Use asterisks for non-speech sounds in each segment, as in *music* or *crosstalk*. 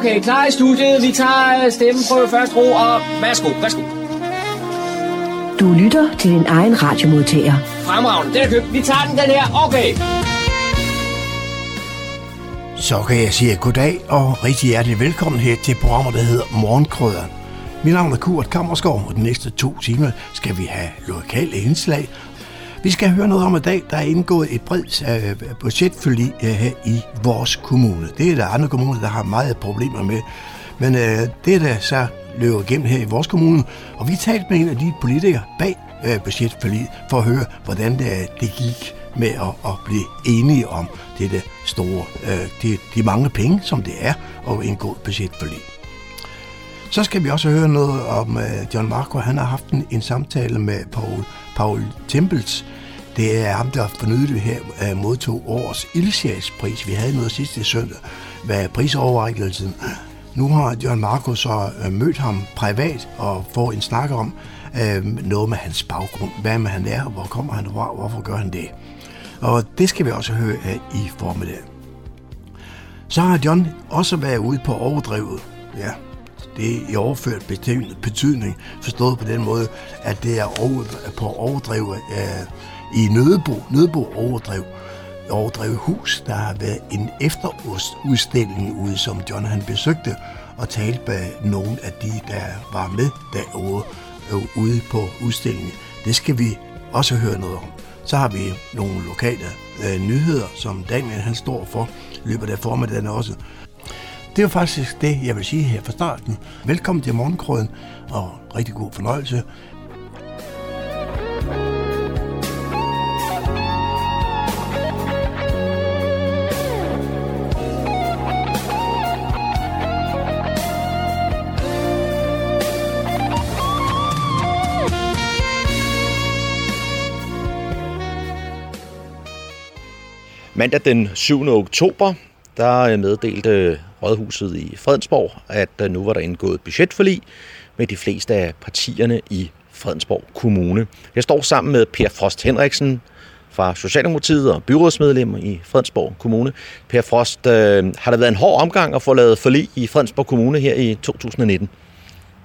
Okay, klar i studiet. Vi tager øh, stemmen på første ro, og værsgo, værsgo. Du lytter til din egen radiomodtager. Fremragende, den er købt. Vi tager den, den her. Okay. Så kan jeg sige goddag og rigtig hjertelig velkommen her til programmet, der hedder Morgenkrøderen. Mit navn er Kurt Kammerskov, og de næste to timer skal vi have lokale indslag. Vi skal høre noget om i dag, der er indgået et bredt øh, budgetforlig øh, her i vores kommune. Det er der andre kommuner, der har meget problemer med. Men uh, det er der så løber igennem her i vores kommune, og vi talte med en af de politikere bag uh, budgetforlig for at høre, hvordan det, det gik med at, at blive enige om det store, øh, de, de mange penge, som det er at indgå et budgetforlig. Så skal vi også høre noget om øh, John Marco. Han har haft en, en samtale med Paul, Paul Tempels. Det er ham, der for nylig her øh, modtog årets ildsjælspris. Vi havde noget sidste søndag ved prisoverrækkelsen. Nu har John Marco så øh, mødt ham privat og får en snak om øh, noget med hans baggrund. Hvad med han er, hvor kommer han fra, hvorfor gør han det? Og det skal vi også høre af i formiddag. Så har John også været ude på overdrevet. Ja, det er i overført betydning, forstået på den måde, at det er over, på overdrev øh, i Nødebo, Nødebo overdrev, overdrev hus. Der har været en efterårsudstilling ude, som John han besøgte, og talte med nogle af de, der var med derovre øh, ude på udstillingen. Det skal vi også høre noget om. Så har vi nogle lokale øh, nyheder, som Daniel han står for, løber der formiddagen også. Det er faktisk det, jeg vil sige her fra starten. Velkommen til Morgenkrøden, og rigtig god fornøjelse. Mandag den 7. oktober, der øh, meddelte Rådhuset i Fredensborg, at øh, nu var der indgået budgetforlig med de fleste af partierne i Fredensborg Kommune. Jeg står sammen med Per Frost Henriksen fra Socialdemokratiet og byrådsmedlem i Fredensborg Kommune. Per Frost, øh, har der været en hård omgang at få lavet forlig i Fredensborg Kommune her i 2019?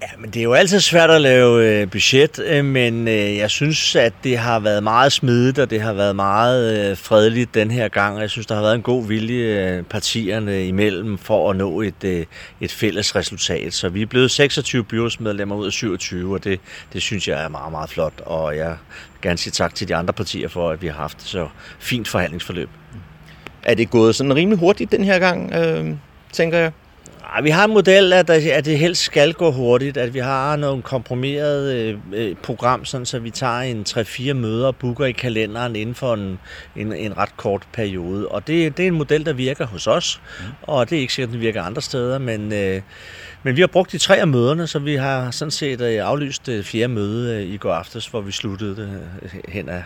Ja, men det er jo altid svært at lave øh, budget, øh, men øh, jeg synes, at det har været meget smidigt, og det har været meget fredeligt den her gang. Jeg synes, der har været en god vilje partierne imellem for at nå et, et fælles resultat. Så vi er blevet 26 byrådsmedlemmer ud af 27, og det, det synes jeg er meget, meget flot. Og jeg vil gerne sige tak til de andre partier for, at vi har haft så fint forhandlingsforløb. Er det gået sådan rimelig hurtigt den her gang, øh, tænker jeg? Ja, vi har en model, at, at det helst skal gå hurtigt, at vi har nogle komprimeret øh, øh program, sådan, så vi tager en 3-4 møder og booker i kalenderen inden for en, en, en ret kort periode. Og det, det er en model, der virker hos os, mm. og det er ikke sikkert, at den virker andre steder, men, øh, men vi har brugt de tre af møderne, så vi har sådan set øh, aflyst det fjerde møde øh, i går aftes, hvor vi sluttede det øh, hen af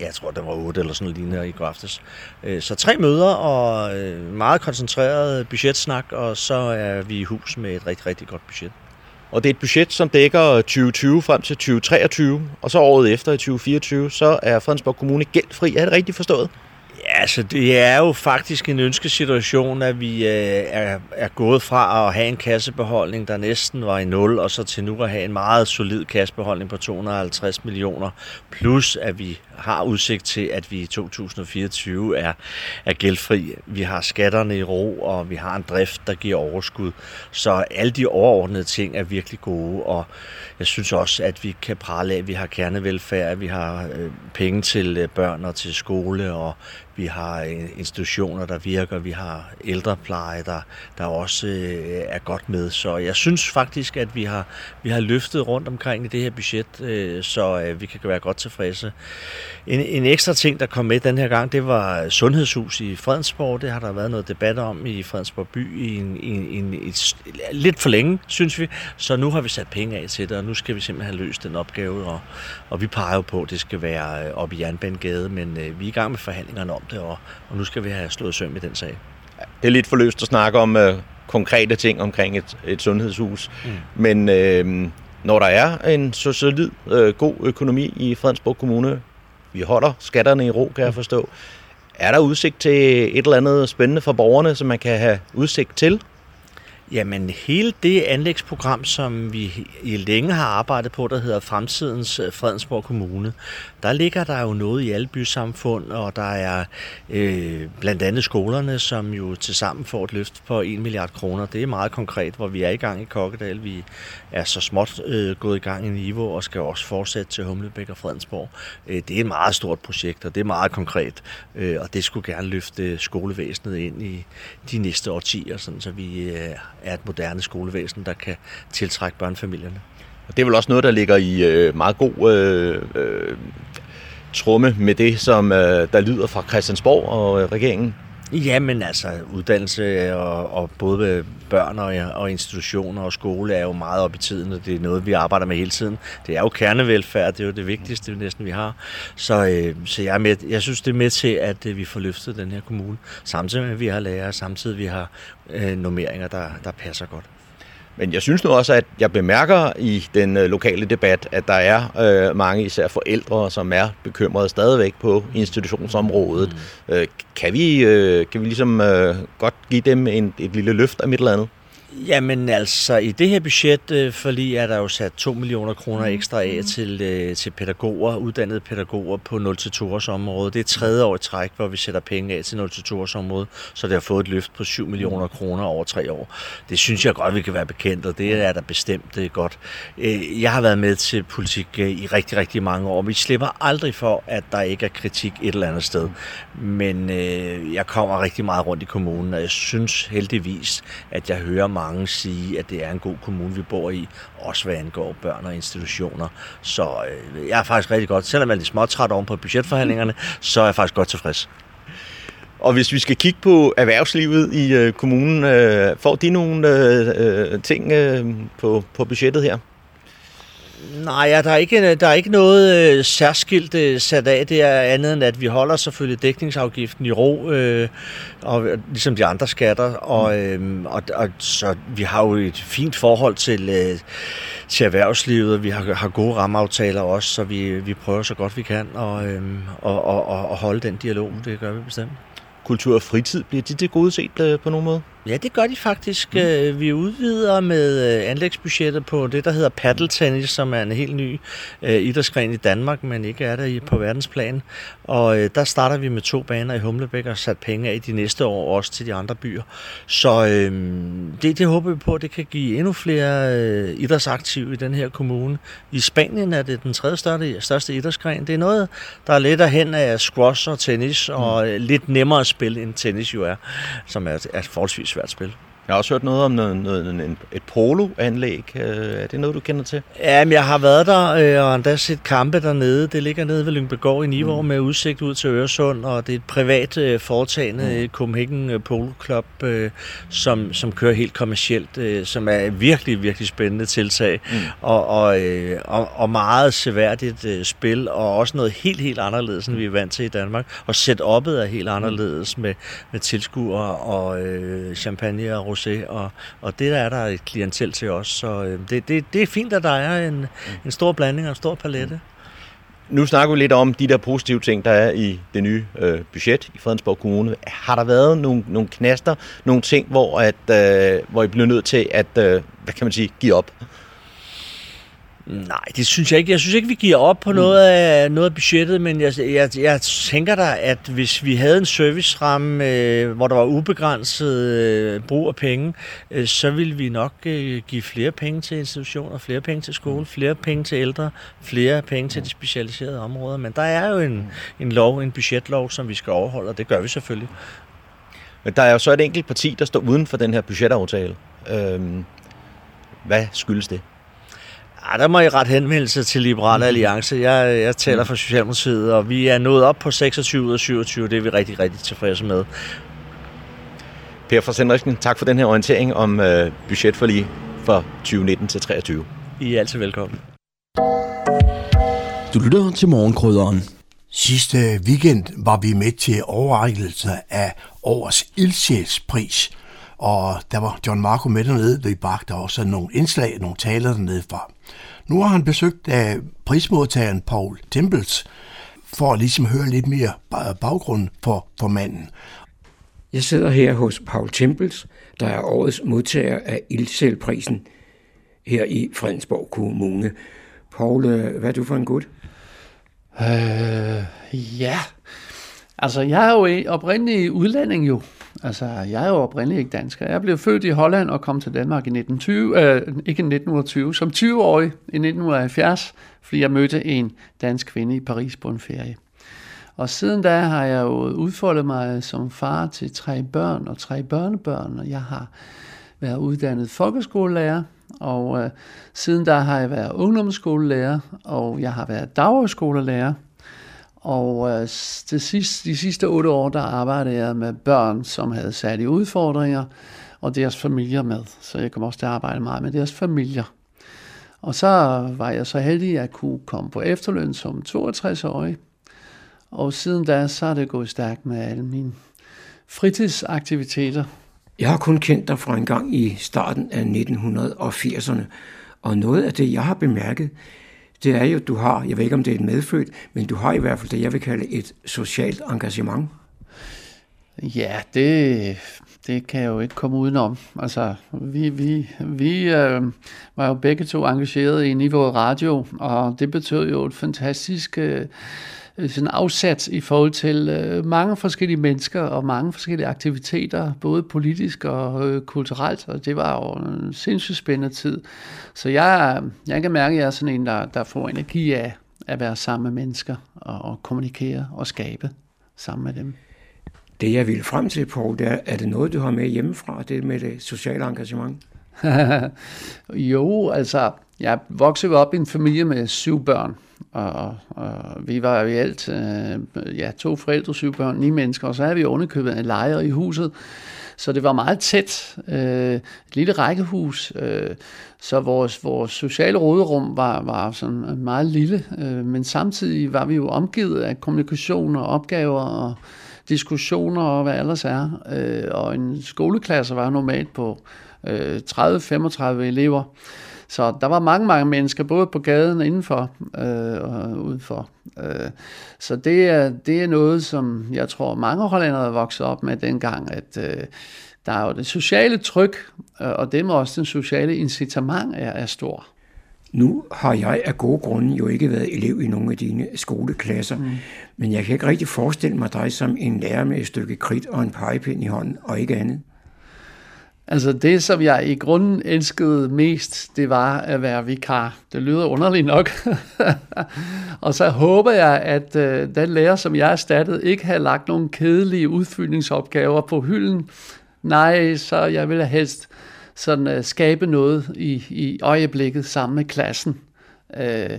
jeg tror, der var otte eller sådan noget lignende i går aftes. Øh, så tre møder og øh, meget koncentreret budgetsnak, og så er vi i hus med et rigtig, rigtig godt budget. Og det er et budget, som dækker 2020 frem til 2023, og så året efter i 2024, så er Fredensborg Kommune gældfri. Er det rigtigt forstået? Ja, altså det er jo faktisk en ønskesituation, at vi øh, er, er gået fra at have en kassebeholdning, der næsten var i nul, og så til nu at have en meget solid kassebeholdning på 250 millioner, plus at vi har udsigt til, at vi i 2024 er, er gældfri. Vi har skatterne i ro, og vi har en drift, der giver overskud. Så alle de overordnede ting er virkelig gode, og jeg synes også, at vi kan prale af, at vi har kernevelfærd, at vi har øh, penge til øh, børn og til skole, og vi har øh, institutioner, der virker, vi har ældrepleje, der, der også øh, er godt med. Så jeg synes faktisk, at vi har, vi har løftet rundt omkring i det her budget, øh, så øh, vi kan være godt tilfredse. En, en ekstra ting, der kom med den her gang, det var sundhedshus i Fredensborg. Det har der været noget debat om i Fredensborg by i, en, i, en, et, lidt for længe, synes vi. Så nu har vi sat penge af til det, og nu skal vi simpelthen have løst den opgave. Og, og vi peger jo på, at det skal være øh, op i Jernbanegade, men øh, vi er i gang med forhandlingerne om det, og, og nu skal vi have slået søm i den sag. Det er lidt for løst at snakke om øh, konkrete ting omkring et, et sundhedshus, mm. men øh, når der er en så solid, øh, god økonomi i Fredensborg Kommune, vi holder skatterne i ro, kan jeg forstå. Er der udsigt til et eller andet spændende for borgerne, som man kan have udsigt til? Jamen hele det anlægsprogram, som vi i længe har arbejdet på, der hedder Fremtidens øh, Fredensborg Kommune, der ligger der jo noget i alle bysamfund, og der er øh, blandt andet skolerne, som jo til sammen får et løft på 1 milliard kroner. Det er meget konkret, hvor vi er i gang i Kokkedal. Vi er så småt øh, gået i gang i Niveau og skal også fortsætte til Humlebæk og Fredensborg. Øh, det er et meget stort projekt, og det er meget konkret, øh, og det skulle gerne løfte skolevæsenet ind i de næste årtier, sådan, så vi øh, er et moderne skolevæsen, der kan tiltrække børnefamilierne. Og det er vel også noget, der ligger i øh, meget god øh, øh, trumme med det, som øh, der lyder fra Christiansborg og øh, regeringen. Jamen altså, uddannelse øh, og, og både børn og, og institutioner og skole er jo meget op i tiden, og det er noget, vi arbejder med hele tiden. Det er jo kernevelfærd, det er jo det vigtigste, det næsten vi har. Så, øh, så jeg, er med, jeg synes, det er med til, at øh, vi får løftet den her kommune, samtidig med, at vi har lærere, samtidig vi har øh, normeringer, der, der passer godt. Men jeg synes nu også, at jeg bemærker i den øh, lokale debat, at der er øh, mange især forældre, som er bekymrede stadigvæk på institutionsområdet. Mm. Øh, kan, vi, øh, kan vi ligesom øh, godt give dem en, et lille løft af et eller andet? Jamen altså, i det her budget, øh, fordi er der jo sat 2 millioner kroner ekstra af mm. til, øh, til pædagoger, uddannede pædagoger på 0-2 års område. Det er tredje år i træk, hvor vi sætter penge af til 0-2 års område, så det har fået et løft på 7 millioner kroner over tre år. Det synes jeg godt, vi kan være bekendt, og det er der bestemt det er godt. Øh, jeg har været med til politik i rigtig, rigtig mange år. Vi slipper aldrig for, at der ikke er kritik et eller andet sted. Men jeg kommer rigtig meget rundt i kommunen, og jeg synes heldigvis, at jeg hører meget mange sige, at det er en god kommune, vi bor i, også hvad angår børn og institutioner. Så øh, jeg er faktisk rigtig godt, selvom jeg er lidt småtræt oven på budgetforhandlingerne, så er jeg faktisk godt tilfreds. Og hvis vi skal kigge på erhvervslivet i øh, kommunen, øh, får de nogle øh, øh ting øh, på, på budgettet her? Nej, ja, der, er ikke, der er ikke noget øh, særskilt øh, sat af. Det er andet end, at vi holder selvfølgelig dækningsafgiften i ro, øh, og, ligesom de andre skatter. Og, øh, og, og så vi har jo et fint forhold til, øh, til erhvervslivet. Vi har, har gode rammeaftaler også, så vi, vi prøver så godt vi kan at øh, og, og, og holde den dialog. Det gør vi bestemt. Kultur og fritid, bliver de det gode set øh, på nogen måde? Ja, det gør de faktisk. Mm. Øh, vi udvider med øh, anlægsbudgettet på det, der hedder paddeltennis, som er en helt ny uh, idrætsgren i Danmark, men ikke er der på verdensplan. Og uh, der starter vi med to baner i Humlebæk og sat penge af de næste år også til de andre byer. Så uh, det, det håber vi på, at det kan give endnu flere uh, idrætsaktive i den her kommune. I Spanien er det den tredje største, største idrætsgren. Det er noget, der er lidt hen af squash og tennis, mm. og lidt nemmere at spille end tennis jo er, som er, er forholdsvis svært spil. Jeg har også hørt noget om noget, noget, et poloanlæg. Øh, er det noget, du kender til? Ja, men jeg har været der øh, og endda set kampe dernede. Det ligger nede ved Lyngbegård i Nivå mm. med udsigt ud til Øresund, og det er et privat øh, foretagende mm. Copenhagen Polo Club, som, som kører helt kommercielt, som er et virkelig, virkelig spændende tiltag, mm. og, og, og, og meget seværdigt spil, og også noget helt, helt anderledes, end vi er vant til i Danmark. Og setup'et er helt anderledes med, med tilskuere og øh, champagne og rosé, og, og det der er der et klientel til os. Så øh, det, det, det er fint, at der er en, en stor blanding og en stor palette. Nu snakker vi lidt om de der positive ting, der er i det nye øh, budget i Fredensborg Kommune. Har der været nogle, nogle knaster, nogle ting, hvor, at, øh, hvor I bliver nødt til at, øh, hvad kan man sige, give op? Nej, det synes jeg ikke. Jeg synes ikke, vi giver op på mm. noget, af, noget af budgettet, men jeg, jeg, jeg tænker da, at hvis vi havde en serviceramme, øh, hvor der var ubegrænset øh, brug af penge, øh, så ville vi nok øh, give flere penge til institutioner, flere penge til skole, mm. flere penge til ældre, flere penge til de specialiserede områder. Men der er jo en, en lov, en budgetlov, som vi skal overholde, og det gør vi selvfølgelig. Men der er jo så et enkelt parti, der står uden for den her budgetaftale. Øhm, hvad skyldes det? Ja, der må I ret henvendelse til Liberale mm. Alliance. Jeg, jeg taler mm. for Socialdemokratiet, og vi er nået op på 26 ud af 27. Det er vi rigtig, rigtig tilfredse med. Per Fors Henriksen, tak for den her orientering om øh, budgetforlig for 2019 til 23. I er altid velkommen. Du lytter til morgenkrydderen. Sidste weekend var vi med til overrækkelse af årets ildsjælspris, og der var John Marco med dernede, vi bragte også nogle indslag, nogle taler dernede fra. Nu har han besøgt af prismodtageren Paul Tempels for at ligesom høre lidt mere baggrund for, for manden. Jeg sidder her hos Paul Tempels, der er årets modtager af Ildsælprisen her i Fredensborg Kommune. Paul, øh, hvad er du for en gut? Øh, ja, altså jeg er jo oprindelig udlænding jo. Altså, jeg er jo oprindeligt ikke dansker. Jeg blev født i Holland og kom til Danmark i 1920, øh, ikke 1920, som 20-årig i 1970, fordi jeg mødte en dansk kvinde i Paris på en ferie. Og siden da har jeg jo udfoldet mig som far til tre børn og tre børnebørn, og jeg har været uddannet folkeskolelærer, og øh, siden da har jeg været ungdomsskolelærer, og jeg har været dagskolelærer, og øh, det sidst, de sidste otte år, der arbejdede jeg med børn, som havde særlige udfordringer, og deres familier med. Så jeg kom også til at arbejde meget med deres familier. Og så var jeg så heldig, at jeg kunne komme på efterløn som 62-årig. Og siden da, så er det gået stærkt med alle mine fritidsaktiviteter. Jeg har kun kendt dig fra en gang i starten af 1980'erne, og noget af det, jeg har bemærket, det er jo, at du har, jeg ved ikke om det er et medfødt, men du har i hvert fald det, jeg vil kalde et socialt engagement. Ja, det, det kan jeg jo ikke komme udenom. Altså, vi, vi, vi øh, var jo begge to engageret i Niveau Radio, og det betød jo et fantastisk øh, Øh, sådan afsat i forhold til øh, mange forskellige mennesker og mange forskellige aktiviteter, både politisk og øh, kulturelt, og det var jo en sindssygt spændende tid. Så jeg, jeg kan mærke, at jeg er sådan en, der, der får energi af at være sammen med mennesker og, og kommunikere og skabe sammen med dem. Det jeg vil frem til, på, det er, er det noget, du har med hjemmefra, det med det sociale engagement? *laughs* jo, altså, jeg voksede op i en familie med syv børn, og, og vi var i alt øh, ja, to forældre, syv børn, ni mennesker, og så havde vi underkøbet en lejer i huset, så det var meget tæt, øh, et lille rækkehus, øh, så vores, vores sociale råderum var, var sådan meget lille, øh, men samtidig var vi jo omgivet af kommunikation og opgaver og diskussioner og hvad ellers er, øh, og en skoleklasse var normalt på øh, 30-35 elever, så der var mange, mange mennesker, både på gaden og indenfor øh, og udenfor. Øh, så det er, det er noget, som jeg tror, mange hollændere er vokset op med dengang, at øh, der er jo det sociale tryk, øh, og det med også den sociale incitament er, er stor. Nu har jeg af gode grunde jo ikke været elev i nogle af dine skoleklasser, mm. men jeg kan ikke rigtig forestille mig dig som en lærer med et stykke kridt og en pegepind i hånden, og ikke andet. Altså det, som jeg i grunden elskede mest, det var at være vikar. Det lyder underligt nok. *laughs* og så håber jeg, at øh, den lærer, som jeg erstattede, ikke har lagt nogle kedelige udfyldningsopgaver på hylden. Nej, så jeg ville helst sådan, uh, skabe noget i, i øjeblikket sammen med klassen. Uh,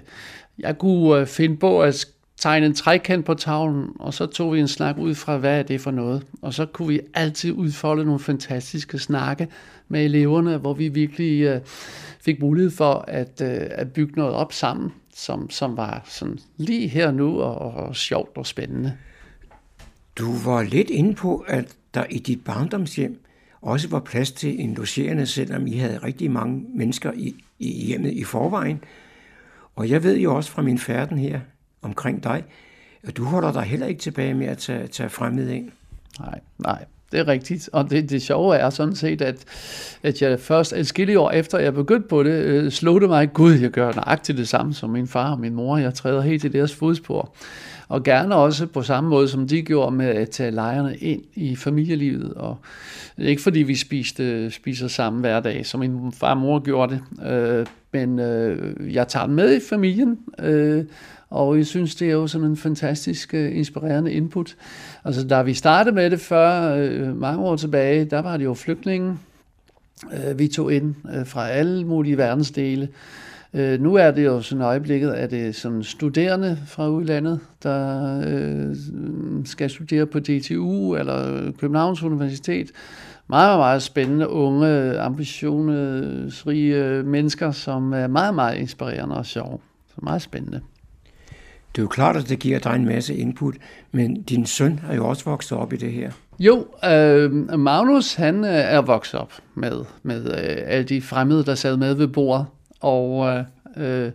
jeg kunne uh, finde på at tegne en trekant på tavlen, og så tog vi en snak ud fra, hvad er det for noget. Og så kunne vi altid udfolde nogle fantastiske snakke med eleverne, hvor vi virkelig øh, fik mulighed for at, øh, at bygge noget op sammen, som, som var sådan lige her nu og, og sjovt og spændende. Du var lidt inde på, at der i dit barndomshjem også var plads til en logerende, selvom I havde rigtig mange mennesker i, i hjemmet i forvejen. Og jeg ved jo også fra min færden her omkring dig. Og du holder dig heller ikke tilbage med at tage, tage fremmede ind. Nej, nej. Det er rigtigt, og det, det sjove er sådan set, at, at jeg først adskillige år efter, jeg begyndte på det, øh, slog det mig, gud, jeg gør nøjagtigt det samme som min far og min mor, jeg træder helt i deres fodspor. Og gerne også på samme måde, som de gjorde med at tage lejerne ind i familielivet. Og ikke fordi vi spiste, spiser samme hver dag, som min far og mor gjorde det, øh, men øh, jeg tager den med i familien, øh, og jeg synes, det er jo sådan en fantastisk uh, inspirerende input. Altså, da vi startede med det før, uh, mange år tilbage, der var det jo flygtninge, uh, vi tog ind uh, fra alle mulige verdensdele. Nu er det jo sådan øjeblikket, at det er sådan studerende fra udlandet, der skal studere på DTU eller Københavns Universitet. Meget, meget spændende, unge, ambitionsrige mennesker, som er meget, meget inspirerende og sjove. Så meget spændende. Det er jo klart, at det giver dig en masse input, men din søn er jo også vokset op i det her. Jo, øh, Magnus han øh, er vokset op med, med øh, alle de fremmede, der sad med ved bordet, og øh, øh,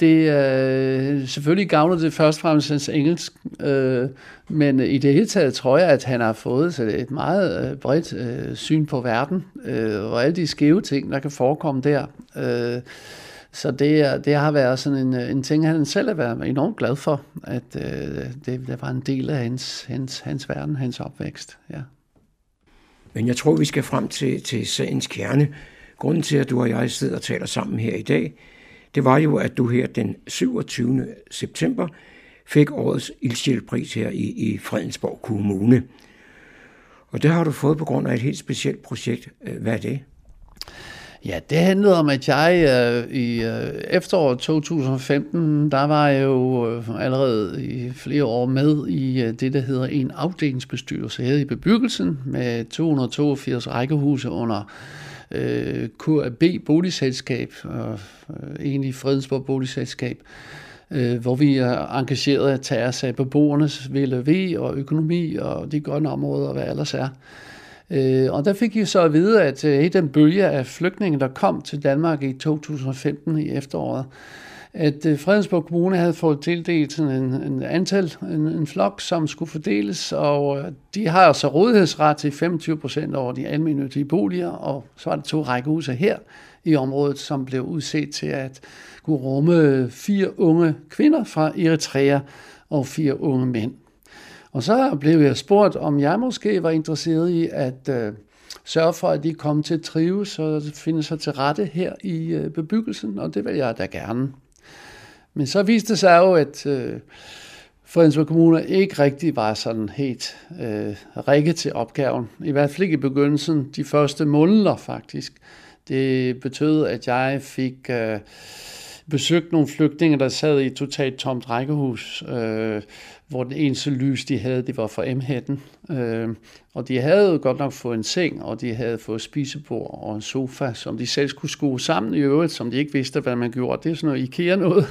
det øh, selvfølgelig gavner det først og fremmest hans engelsk, øh, men i det hele taget tror jeg, at han har fået et meget øh, bredt øh, syn på verden, øh, og alle de skæve ting, der kan forekomme der. Øh, så det, det har været sådan en, øh, en ting, han selv har været enormt glad for, at øh, det, det var en del af hans, hans, hans verden, hans opvækst. Ja. Men jeg tror, vi skal frem til, til sagens kerne. Grunden til, at du og jeg sidder og taler sammen her i dag, det var jo, at du her den 27. september fik årets ildsjælpris her i, i Fredensborg Kommune. Og det har du fået på grund af et helt specielt projekt. Øh, hvad er det? Ja, det handlede om, at jeg øh, i øh, efteråret 2015, der var jeg jo øh, allerede i flere år med i øh, det, der hedder en afdelingsbestyrelse her i bebyggelsen med 282 rækkehuse under øh, KAB boligselskab, og øh, egentlig Fredensborg boligselskab, øh, hvor vi er engageret at tage os af beboernes VLV og økonomi og de grønne områder og hvad ellers er. Øh, og der fik jeg så at vide, at øh, den bølge af flygtninge, der kom til Danmark i 2015 i efteråret, at øh, Fredensborg Kommune havde fået tildelt sådan en, en antal, en, en flok, som skulle fordeles, og øh, de har altså rådighedsret til 25 procent over de almindelige boliger, og så var der to rækkehuse her i området, som blev udset til at kunne rumme øh, fire unge kvinder fra Eritrea og fire unge mænd. Og så blev jeg spurgt, om jeg måske var interesseret i at øh, sørge for, at de kom til at trives og finde sig til rette her i øh, bebyggelsen, og det vil jeg da gerne. Men så viste det sig jo, at øh, Fredensborg Kommune ikke rigtig var sådan helt øh, rigget til opgaven. I hvert fald ikke i begyndelsen, de første måneder faktisk. Det betød, at jeg fik øh, besøgt nogle flygtninge, der sad i et totalt tomt rækkehus, øh, hvor den eneste lys, de havde, det var fra M-hætten. Øh, og de havde godt nok fået en seng, og de havde fået spisebord og en sofa, som de selv skulle skue sammen i øvrigt, som de ikke vidste, hvad man gjorde. Det er sådan noget IKEA noget.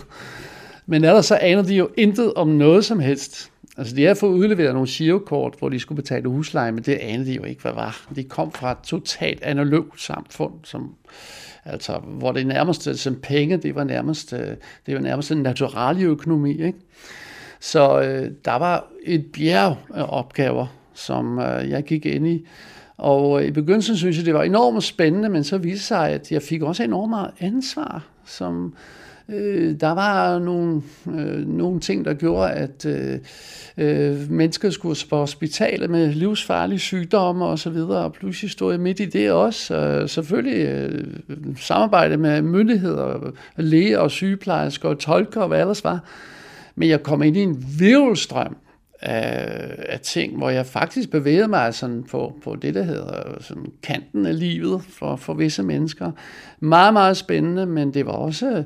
Men ellers så aner de jo intet om noget som helst. Altså, de havde fået udleveret nogle girokort, hvor de skulle betale husleje, men det anede de jo ikke, hvad var. De kom fra et totalt analogt samfund, som, altså, hvor det nærmest, som penge, det var nærmest, øh, det var nærmest en naturalieøkonomi, ikke? Så øh, der var et bjerg af opgaver, som øh, jeg gik ind i. Og øh, i begyndelsen synes jeg, det var enormt spændende, men så viste sig, at jeg fik også enormt meget ansvar, som øh, der var nogle, øh, nogle ting, der gjorde, at øh, øh, mennesker skulle på hospitalet med livsfarlige sygdomme og så videre, og pludselig stod jeg midt i det også. Øh, selvfølgelig øh, samarbejde med myndigheder, læger og sygeplejersker og tolker og hvad ellers var. Men jeg kom ind i en virvelstrøm af, af ting, hvor jeg faktisk bevægede mig sådan på, på det, der hedder sådan kanten af livet for, for visse mennesker. Meget, meget spændende, men det var også øh,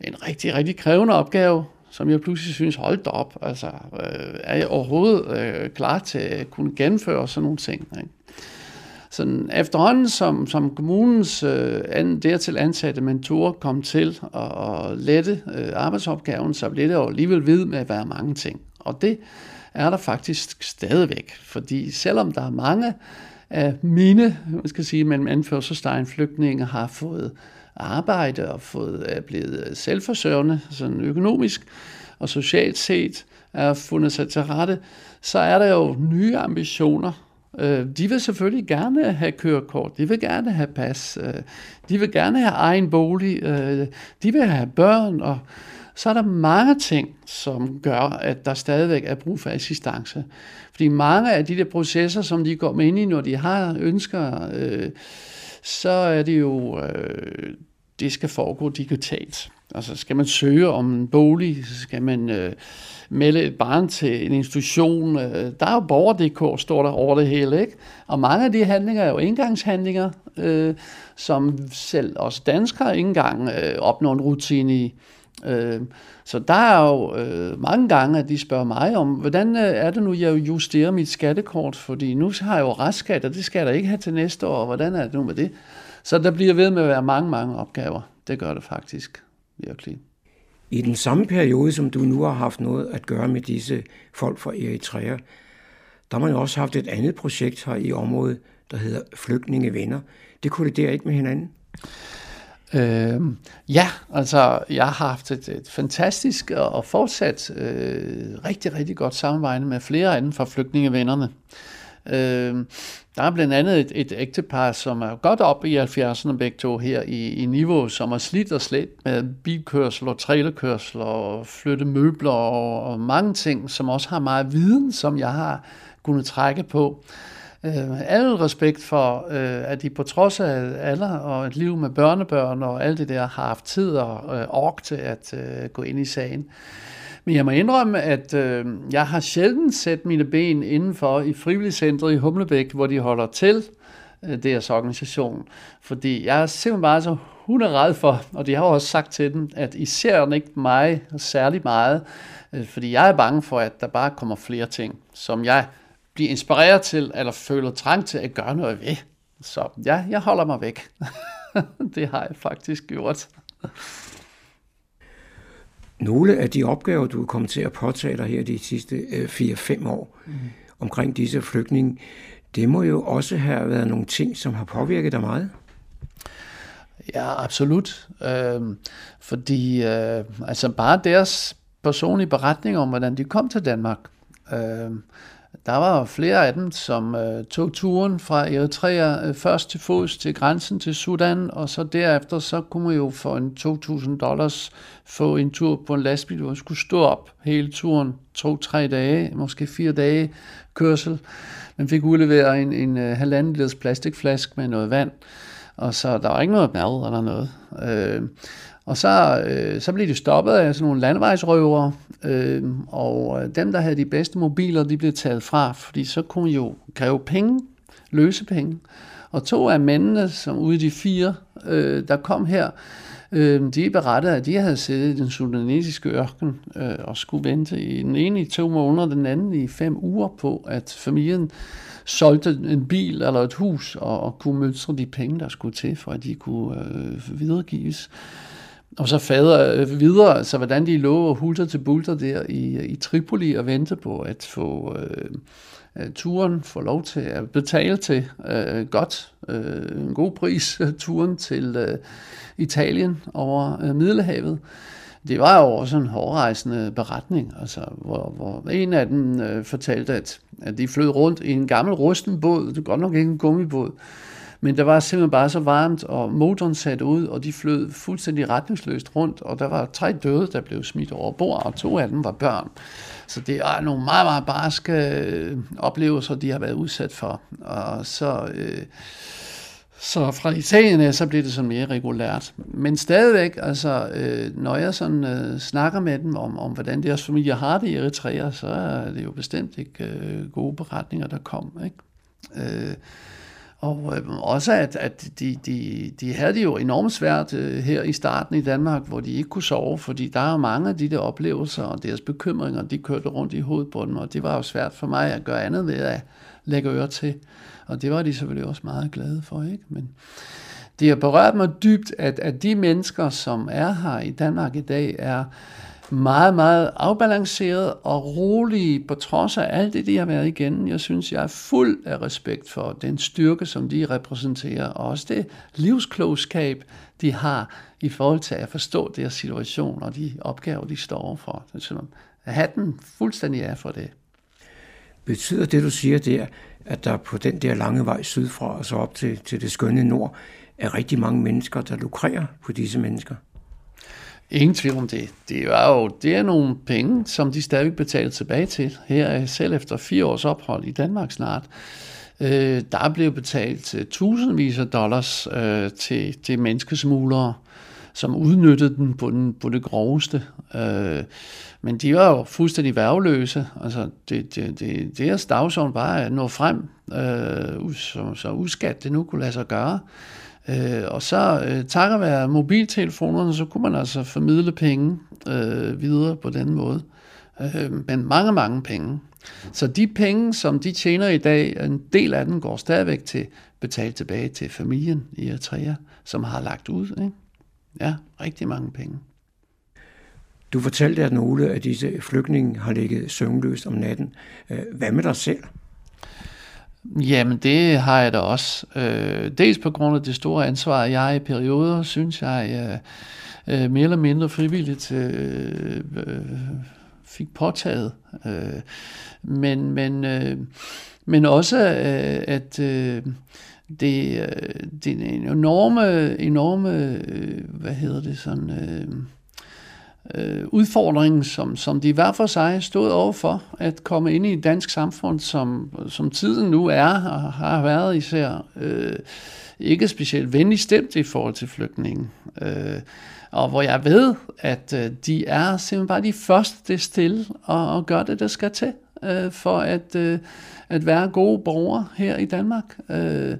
en rigtig, rigtig krævende opgave, som jeg pludselig synes, holdt op. Altså, øh, er jeg overhovedet øh, klar til at kunne gennemføre sådan nogle ting? Ikke? Sådan efterhånden, som, som kommunens øh, an, dertil ansatte mentorer kom til at, at lette øh, arbejdsopgaven, så blev det jo alligevel ved med at være mange ting. Og det er der faktisk stadigvæk, fordi selvom der er mange af mine, man skal sige, mellem anførselstegn flygtninge har fået arbejde og fået, er blevet selvforsørgende, sådan økonomisk og socialt set, er fundet sig til rette, så er der jo nye ambitioner Øh, de vil selvfølgelig gerne have kørekort, de vil gerne have pas, øh, de vil gerne have egen bolig, øh, de vil have børn, og så er der mange ting, som gør, at der stadigvæk er brug for assistance. Fordi mange af de der processer, som de går med ind i, når de har ønsker, øh, så er det jo, øh, det skal foregå digitalt. Altså skal man søge om en bolig, så skal man øh, melde et barn til en institution. Øh, der er jo borger.dk, står der over det hele, ikke? Og mange af de handlinger er jo indgangshandlinger, øh, som selv os danskere ikke engang øh, opnår en rutine i. Øh, så der er jo øh, mange gange, at de spørger mig om, hvordan øh, er det nu, jeg justerer mit skattekort, fordi nu har jeg jo restskat, og det skal jeg da ikke have til næste år, hvordan er det nu med det? Så der bliver ved med at være mange, mange opgaver. Det gør det faktisk virkelig. I den samme periode, som du nu har haft noget at gøre med disse folk fra Eritrea, der har man jo også haft et andet projekt her i området, der hedder Flygtningevenner. Det kolliderer ikke med hinanden? Øh, ja, altså jeg har haft et, et fantastisk og fortsat øh, rigtig, rigtig godt samarbejde med flere af dem fra flygtningevennerne. Øh, Øh, der er blandt andet et, et ægtepar, som er godt op i 70'erne begge to her i, i niveau, som har slidt og slet med bilkørsel og trailerkørsel og flytte møbler og, og mange ting, som også har meget viden, som jeg har kunnet trække på. Øh, al respekt for, øh, at de på trods af alder og et liv med børnebørn og alt det der, har haft tid og øh, ork til at øh, gå ind i sagen. Men jeg må indrømme, at øh, jeg har sjældent sat mine ben indenfor i frivilligcentret i Humlebæk, hvor de holder til øh, deres organisation. Fordi jeg er simpelthen bare så hunderad for, og de har også sagt til dem, at I ser ikke mig særlig meget, øh, fordi jeg er bange for, at der bare kommer flere ting, som jeg bliver inspireret til, eller føler trang til at gøre noget ved. Så ja, jeg holder mig væk. *laughs* det har jeg faktisk gjort. Nogle af de opgaver, du er kommet til at påtage dig her de sidste 4-5 øh, år mm. omkring disse flygtninge, det må jo også have været nogle ting, som har påvirket dig meget. Ja, absolut. Øhm, fordi øh, altså bare deres personlige beretning om, hvordan de kom til Danmark. Øh, der var flere af dem, som øh, tog turen fra Eritrea øh, først til fods til grænsen til Sudan, og så derefter så kunne man jo for en 2.000 dollars få en tur på en lastbil, hvor man skulle stå op hele turen, to-tre dage, måske fire dage kørsel. Man fik udleveret en, en en halvanden liters plastikflaske med noget vand, og så der var ikke noget mad eller noget. Øh, og så, øh, så blev de stoppet af sådan nogle landvejsrøvere, øh, og øh, dem, der havde de bedste mobiler, de blev taget fra, fordi så kunne jo kræve penge, løse penge. Og to af mændene, som ude de fire, øh, der kom her, øh, de berettede, at de havde siddet i den sudanesiske ørken øh, og skulle vente i den ene i to måneder, den anden i fem uger på, at familien solgte en bil eller et hus og, og kunne mønstre de penge, der skulle til, for at de kunne øh, videregives. Og så fader øh, videre, så hvordan de lå og hulter til bulter der i, i Tripoli og vente på at få øh, øh, turen, få lov til at betale til øh, godt, øh, en god pris, øh, turen til øh, Italien over øh, Middelhavet. Det var jo også en hårdrejsende beretning, altså, hvor, hvor en af dem øh, fortalte, at, at de flød rundt i en gammel rusten båd, det er godt nok ikke en gummibåd, men der var simpelthen bare så varmt, og motoren satte ud, og de flød fuldstændig retningsløst rundt, og der var tre døde, der blev smidt over bord, og to af dem var børn. Så det er nogle meget, meget barske øh, oplevelser, de har været udsat for. Og så... Øh, så fra Italien så bliver det sådan mere regulært. Men stadigvæk, altså, øh, når jeg sådan øh, snakker med dem om, om, hvordan deres familie har det i Eritrea, så er det jo bestemt ikke øh, gode beretninger, der kom. Ikke? Øh, og øh, også at, at de, de, de havde det jo enormt svært øh, her i starten i Danmark, hvor de ikke kunne sove, fordi der er mange af de der oplevelser og deres bekymringer, de kørte rundt i hovedet på dem, og det var jo svært for mig at gøre andet ved at lægge øre til. Og det var de selvfølgelig også meget glade for, ikke? Men det har berørt mig dybt, at, at de mennesker, som er her i Danmark i dag, er meget, meget afbalanceret og rolig på trods af alt det, de har været igennem. Jeg synes, jeg er fuld af respekt for den styrke, som de repræsenterer, og også det livsklogskab, de har i forhold til at forstå deres situation og de opgaver, de står overfor. Så hatten fuldstændig er for det. Betyder det, du siger der, at der på den der lange vej sydfra og så op til, til det skønne nord, er rigtig mange mennesker, der lukrerer på disse mennesker? Ingen tvivl om det. Det er jo det er nogle penge, som de stadig betaler tilbage til. Her selv efter fire års ophold i Danmark snart. Øh, der blev betalt øh, tusindvis af dollars øh, til, til menneskesmuglere, som udnyttede den på, den, på det groveste. Øh, men de var jo fuldstændig værveløse. Altså, det, det, det, deres dagsorden var at nå frem, øh, så, så uskat det nu kunne lade sig gøre. Øh, og så øh, takket være mobiltelefonerne, så kunne man altså formidle penge øh, videre på den måde. Øh, men mange, mange penge. Så de penge, som de tjener i dag, en del af dem går stadigvæk til betalt tilbage til familien i Eritrea, som har lagt ud. Ikke? Ja, rigtig mange penge. Du fortalte, at nogle af disse flygtninge har ligget søvnløst om natten. Øh, hvad med dig selv? Jamen, det har jeg da også. Øh, dels på grund af det store ansvar, jeg i perioder, synes jeg, øh, øh, mere eller mindre frivilligt øh, øh, fik påtaget. Øh, men, men, øh, men også, øh, at øh, det, øh, det er en enorme, enorme øh, hvad hedder det, sådan... Øh, øh, udfordring, som, som de hver for sig stod overfor, at komme ind i et dansk samfund, som, som tiden nu er og har været især øh, ikke specielt venlig stemt i forhold til flygtninge. Øh, og hvor jeg ved, at øh, de er simpelthen bare de første til at, og gøre det, der skal til, øh, for at, øh, at være gode borgere her i Danmark. Øh,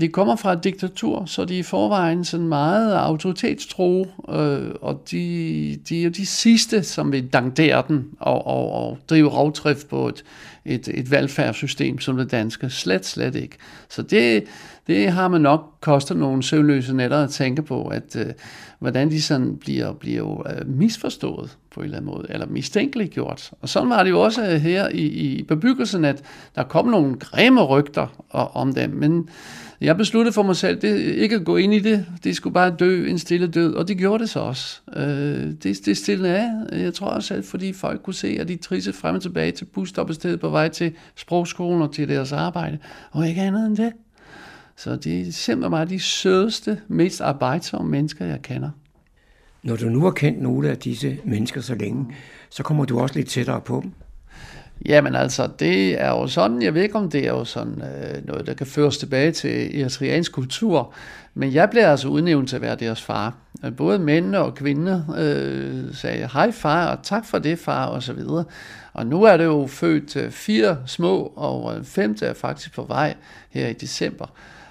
de kommer fra et diktatur, så de er i forvejen sådan meget autoritetstro, øh, og de, de er de sidste, som vil dangdere den og, og, og drive rovdrift på et, et, et velfærdssystem som det danske. Slet, slet ikke. Så det, det har man nok kostet nogle søvnløse nætter at tænke på, at øh, hvordan de sådan bliver, bliver øh, misforstået på en eller anden måde, eller mistænkeligt gjort. Og sådan var det jo også øh, her i, i bebyggelsen, at der kom nogle grimme rygter om dem, men jeg besluttede for mig selv det, ikke at gå ind i det. Det skulle bare dø en stille død, og det gjorde det så også. Øh, det, det stille af. Jeg tror også, at fordi folk kunne se, at de trisse frem og tilbage til busstoppestedet på vej til sprogskolen og til deres arbejde, og ikke andet end det. Så det er simpelthen bare de sødeste, mest arbejdsomme mennesker, jeg kender. Når du nu har kendt nogle af disse mennesker så længe, så kommer du også lidt tættere på dem. Jamen altså, det er jo sådan, jeg ved ikke om det er jo sådan øh, noget, der kan føres tilbage til eritreansk kultur, men jeg blev altså udnævnt til at være deres far. Både mænd og kvinder øh, sagde, hej far, og tak for det far, og så videre. Og nu er det jo født øh, fire små, og femte er faktisk på vej her i december.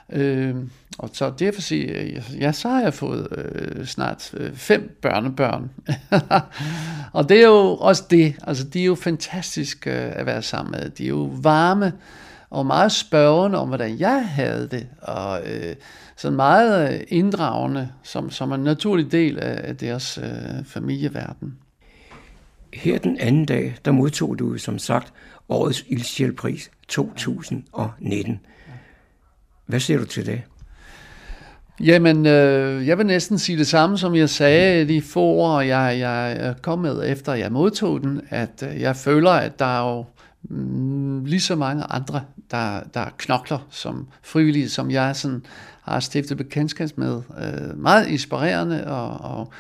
Øh, og så derfor siger øh, jeg, ja, så har jeg fået øh, snart øh, fem børnebørn. *laughs* og det er jo også det, altså de er jo fantastisk øh, at være sammen med. De er jo varme og meget spørgende om, hvordan jeg havde det, og øh, sådan meget øh, inddragende, som, som en naturlig del af, af deres øh, familieverden. Her den anden dag, der modtog du som sagt årets ildsjælpris 2019. Hvad siger du til det? Jamen, øh, jeg vil næsten sige det samme, som jeg sagde de få år, jeg, jeg kom med, efter jeg modtog den, at øh, jeg føler, at der er jo mm, lige så mange andre, der, der knokler som frivillige, som jeg sådan har stiftet bekendtskab med. Øh, meget inspirerende og, og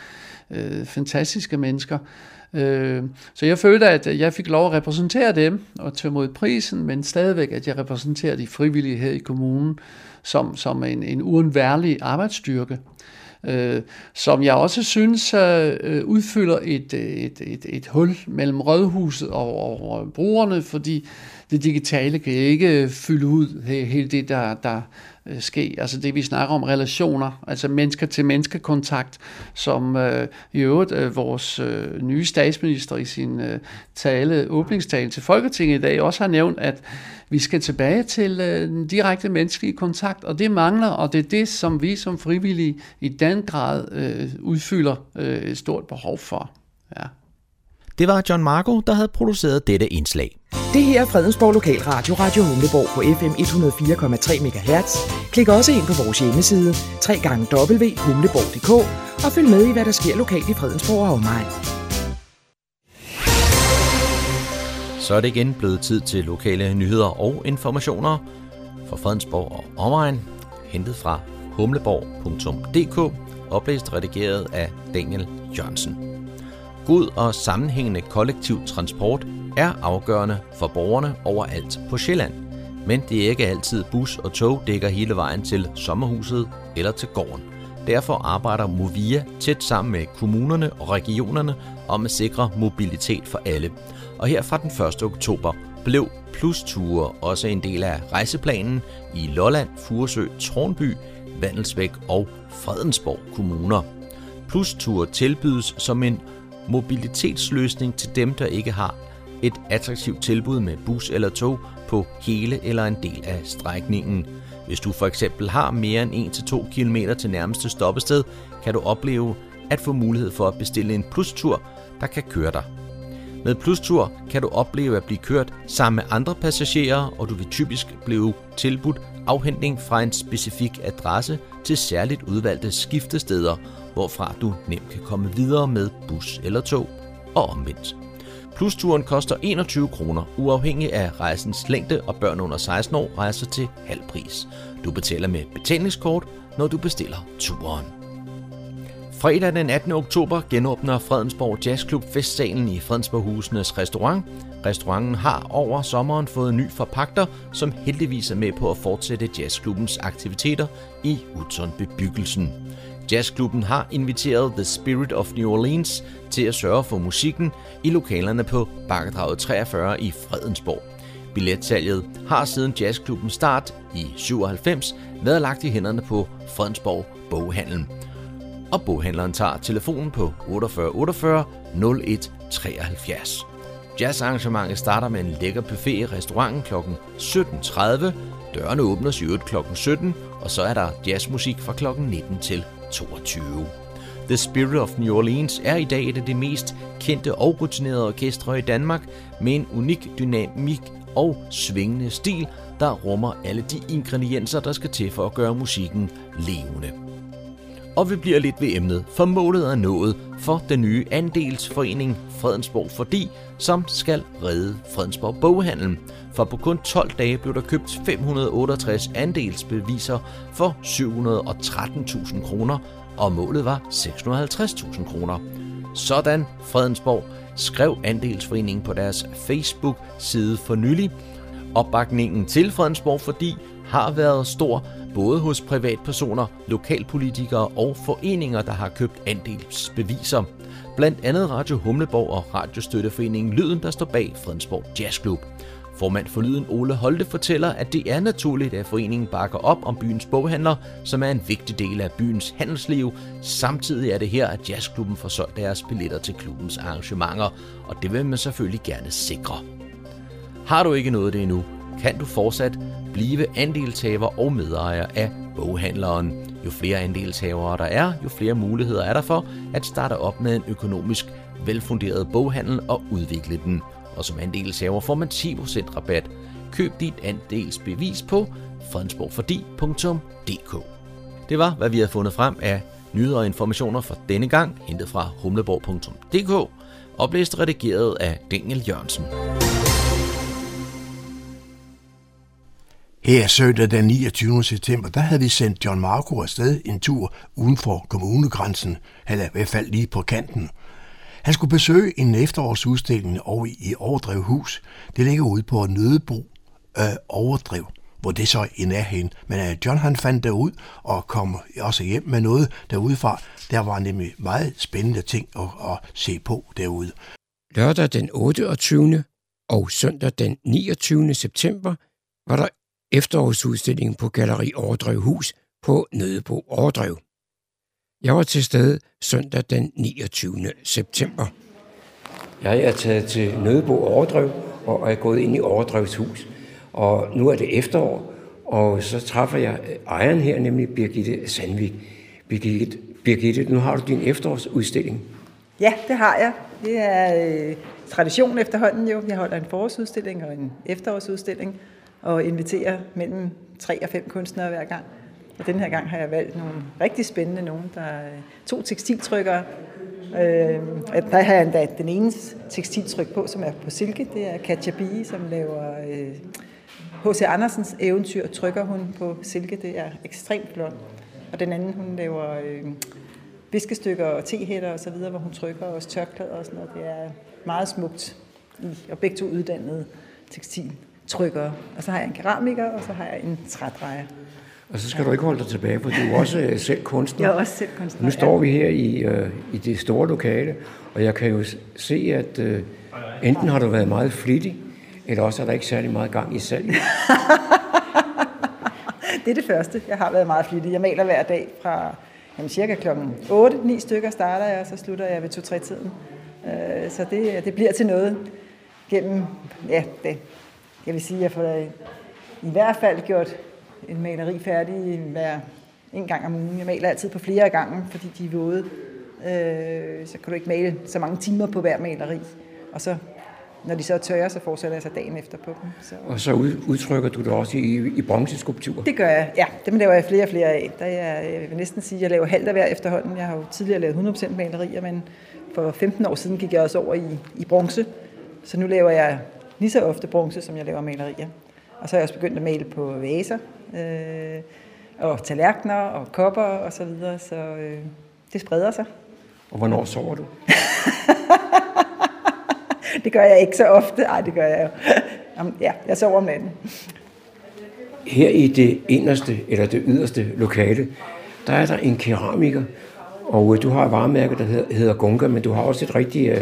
øh, fantastiske mennesker. Øh, Øh, så jeg følte, at jeg fik lov at repræsentere dem og tage mod prisen, men stadigvæk, at jeg repræsenterer de frivillige her i kommunen som, som en, en uundværlig arbejdsstyrke. Øh, som jeg også synes øh, øh udfylder et, et, et, et hul mellem rådhuset og, og brugerne, fordi det digitale kan ikke fylde ud hele det, der, der øh, ske. Altså det, vi snakker om relationer, altså mennesker til menneskekontakt, som øh, i øvrigt øh, vores øh, nye statsminister i sin øh, tale, åbningstale til Folketinget i dag også har nævnt, at vi skal tilbage til øh, den direkte menneskelige kontakt, og det mangler, og det er det, som vi som frivillige i den grad øh, udfylder øh, et stort behov for. Ja. Det var John Marco, der havde produceret dette indslag. Det her er Fredensborg Lokalradio, Radio Humleborg på FM 104,3 MHz. Klik også ind på vores hjemmeside, www.humleborg.dk og følg med i, hvad der sker lokalt i Fredensborg og omegn. Så er det igen blevet tid til lokale nyheder og informationer for Fredensborg og omegn, hentet fra humleborg.dk, oplæst redigeret af Daniel Jørgensen. God og sammenhængende kollektiv transport er afgørende for borgerne overalt på Sjælland. Men det er ikke altid bus og tog dækker hele vejen til sommerhuset eller til gården. Derfor arbejder Movia tæt sammen med kommunerne og regionerne om at sikre mobilitet for alle. Og her fra den 1. oktober blev plusture også en del af rejseplanen i Lolland, Furesø, Tornby, Vandelsbæk og Fredensborg kommuner. Plusture tilbydes som en mobilitetsløsning til dem, der ikke har et attraktivt tilbud med bus eller tog på hele eller en del af strækningen. Hvis du for eksempel har mere end 1-2 km til nærmeste stoppested, kan du opleve at få mulighed for at bestille en plustur, der kan køre dig. Med Plustur kan du opleve at blive kørt sammen med andre passagerer, og du vil typisk blive tilbudt afhentning fra en specifik adresse til særligt udvalgte skiftesteder, hvorfra du nemt kan komme videre med bus eller tog og omvendt. Plusturen koster 21 kroner, uafhængig af rejsens længde, og børn under 16 år rejser til halv pris. Du betaler med betalingskort, når du bestiller turen. Fredag den 18. oktober genåbner Fredensborg Jazzklub festsalen i Fredensborghusenes restaurant. Restauranten har over sommeren fået ny forpagter, som heldigvis er med på at fortsætte jazzklubbens aktiviteter i Hudson-bebyggelsen. Jazzklubben har inviteret The Spirit of New Orleans til at sørge for musikken i lokalerne på Bakkedraget 43 i Fredensborg. Billetsalget har siden jazzklubbens start i 97 været lagt i hænderne på Fredensborg Boghandlen. Og boghandleren tager telefonen på 48 48 01 73. Jazzarrangementet starter med en lækker buffet i restauranten kl. 17.30. Dørene åbner i øvrigt kl. 17, og så er der jazzmusik fra kl. 19 til 22. The Spirit of New Orleans er i dag et af de mest kendte og rutinerede orkestre i Danmark med en unik dynamik og svingende stil, der rummer alle de ingredienser, der skal til for at gøre musikken levende. Og vi bliver lidt ved emnet, for målet er nået for den nye andelsforening Fredensborg Fordi, som skal redde Fredensborg Boghandel. For på kun 12 dage blev der købt 568 andelsbeviser for 713.000 kroner, og målet var 650.000 kroner. Sådan Fredensborg skrev andelsforeningen på deres Facebook-side for nylig. Opbakningen til Fredensborg fordi har været stor, både hos privatpersoner, lokalpolitikere og foreninger, der har købt andelsbeviser. Blandt andet Radio Humleborg og Radiostøtteforeningen Lyden, der står bag Fredensborg Jazzklub. Formand for Lyden Ole Holte fortæller, at det er naturligt, at foreningen bakker op om byens boghandler, som er en vigtig del af byens handelsliv. Samtidig er det her, at jazzklubben får solgt deres billetter til klubbens arrangementer, og det vil man selvfølgelig gerne sikre. Har du ikke noget det endnu, kan du fortsat blive andelshaver og medejer af boghandleren. Jo flere andelshavere der er, jo flere muligheder er der for at starte op med en økonomisk velfunderet boghandel og udvikle den. Og som andelshaver får man 10% rabat. Køb dit andelsbevis på fredensborgfordi.dk Det var, hvad vi har fundet frem af nyheder og informationer for denne gang, hentet fra humleborg.dk, oplæst og redigeret af Daniel Jørgensen. Her søndag den 29. september, der havde vi sendt John Marco afsted en tur uden for kommunegrænsen, eller i hvert fald lige på kanten. Han skulle besøge en efterårsudstilling over i Overdrev Hus. Det ligger ude på Nødebo øh, Overdrev, hvor det så i nærheden. Men øh, John han fandt derud og kom også hjem med noget derudefra. Der var nemlig meget spændende ting at, at se på derude. Lørdag den 28. og søndag den 29. september var der efterårsudstilling på Galeri Overdrevhus på Nødebo Overdrev. Jeg var til stede søndag den 29. september. Jeg er taget til Nødebo Overdrev og er gået ind i Overdrevshus. Og nu er det efterår, og så træffer jeg øh, ejeren her, nemlig Birgitte Sandvik. Birgitte, Birgitte, nu har du din efterårsudstilling. Ja, det har jeg. Det er øh, tradition efterhånden jo. Jeg holder en forårsudstilling og en efterårsudstilling og inviterer mellem tre og fem kunstnere hver gang. Og den her gang har jeg valgt nogle rigtig spændende nogen. Der er to tekstiltrykkere. Øh, der har jeg endda den ene tekstiltryk på, som er på silke. Det er Katja Bie, som laver H.C. Øh, Andersens eventyr, trykker hun på silke. Det er ekstremt flot. Og den anden, hun laver øh, viskestykker og tehætter og så videre, hvor hun trykker også tørklæder og sådan noget. Det er meget smukt i, og begge to uddannede tekstiltrykkere. Og så har jeg en keramiker, og så har jeg en trædrejer. Og så skal du ikke holde dig tilbage, for du er også øh, selv kunstner. Jeg er også selv kunstner. Nu står vi her i, uh, i det store lokale, og jeg kan jo se, at uh, enten har du været meget flittig, eller også er der ikke særlig meget gang i salg. *laughs* det er det første. Jeg har været meget flittig. Jeg maler hver dag fra jamen, cirka klokken 8, 9 stykker starter jeg, og så slutter jeg ved 2-3 tiden. Uh, så det, det bliver til noget gennem, ja, det, jeg vil sige, at jeg får i hvert fald gjort en maleri færdig hver en gang om ugen. Jeg maler altid på flere gange, fordi de er våde. Øh, så kan du ikke male så mange timer på hver maleri. Og så når de så er tørre, så fortsætter jeg så dagen efter på dem. Så. Og så ud, udtrykker du det også i, i bronzeskulptur? Det gør jeg, ja. Dem laver jeg flere og flere af. Der er, jeg vil næsten sige, at jeg laver halvt af hver efterhånden. Jeg har jo tidligere lavet 100% malerier, men for 15 år siden gik jeg også over i, i bronze. Så nu laver jeg lige så ofte bronze, som jeg laver malerier. Og så er jeg også begyndt at male på vaser, øh, og tallerkener og kopper og så videre, så øh, det spreder sig. Og hvornår sover du? *laughs* det gør jeg ikke så ofte. Nej, det gør jeg jo. *laughs* Ja, jeg sover om natten. Her i det inderste, eller det yderste lokale, der er der en keramiker, og øh, du har et varemærke, der hedder, hedder Gunga, men du har også et rigtigt, øh,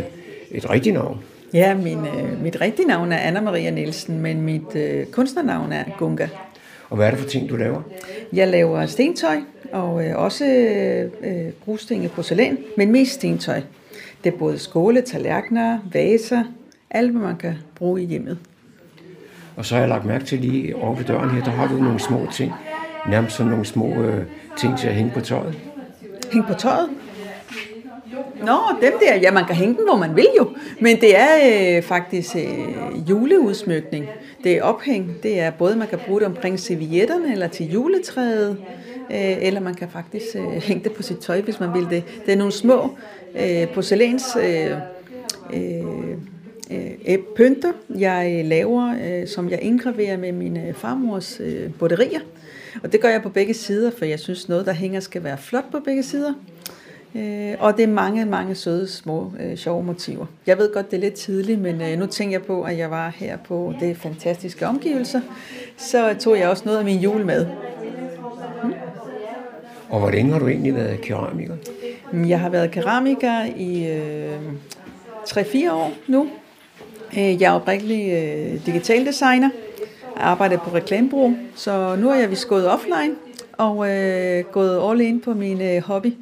et rigtigt navn. Ja, min, øh, mit rigtige navn er Anna Maria Nielsen, men mit øh, kunstnernavn er Gunga. Og hvad er det for ting, du laver? Jeg laver stentøj, og øh, også øh, brugsten i porcelæn, men mest stentøj. Det er både skåle, tallerkener, vaser, alt hvad man kan bruge i hjemmet. Og så har jeg lagt mærke til lige over ved døren her, der har du nogle små ting. Nærmest sådan nogle små øh, ting til at hænge på tøjet. Hænge på tøjet? Nå, dem der, ja, man kan hænge dem, hvor man vil jo. Men det er øh, faktisk øh, juleudsmykning. Det er ophæng. Det er både, man kan bruge det omkring servietterne eller til juletræet, øh, eller man kan faktisk øh, hænge det på sit tøj, hvis man vil det. Det er nogle små øh, porcelæns øh, øh, øh, pynter, jeg laver, øh, som jeg indgraverer med min øh, farmors øh, broderier. Og det gør jeg på begge sider, for jeg synes, noget, der hænger, skal være flot på begge sider. Øh, og det er mange, mange søde, små, øh, sjove motiver. Jeg ved godt, det er lidt tidligt, men øh, nu tænker jeg på, at jeg var her på det fantastiske omgivelser. Så tog jeg også noget af min jul med. Hmm. Og hvor længe har du egentlig været keramiker? Jeg har været keramiker i øh, 3-4 år nu. Øh, jeg er oprigtig øh, digital designer. Jeg arbejder på reklamebureau, så nu er jeg vist gået offline og øh, gået all in på min øh, hobby.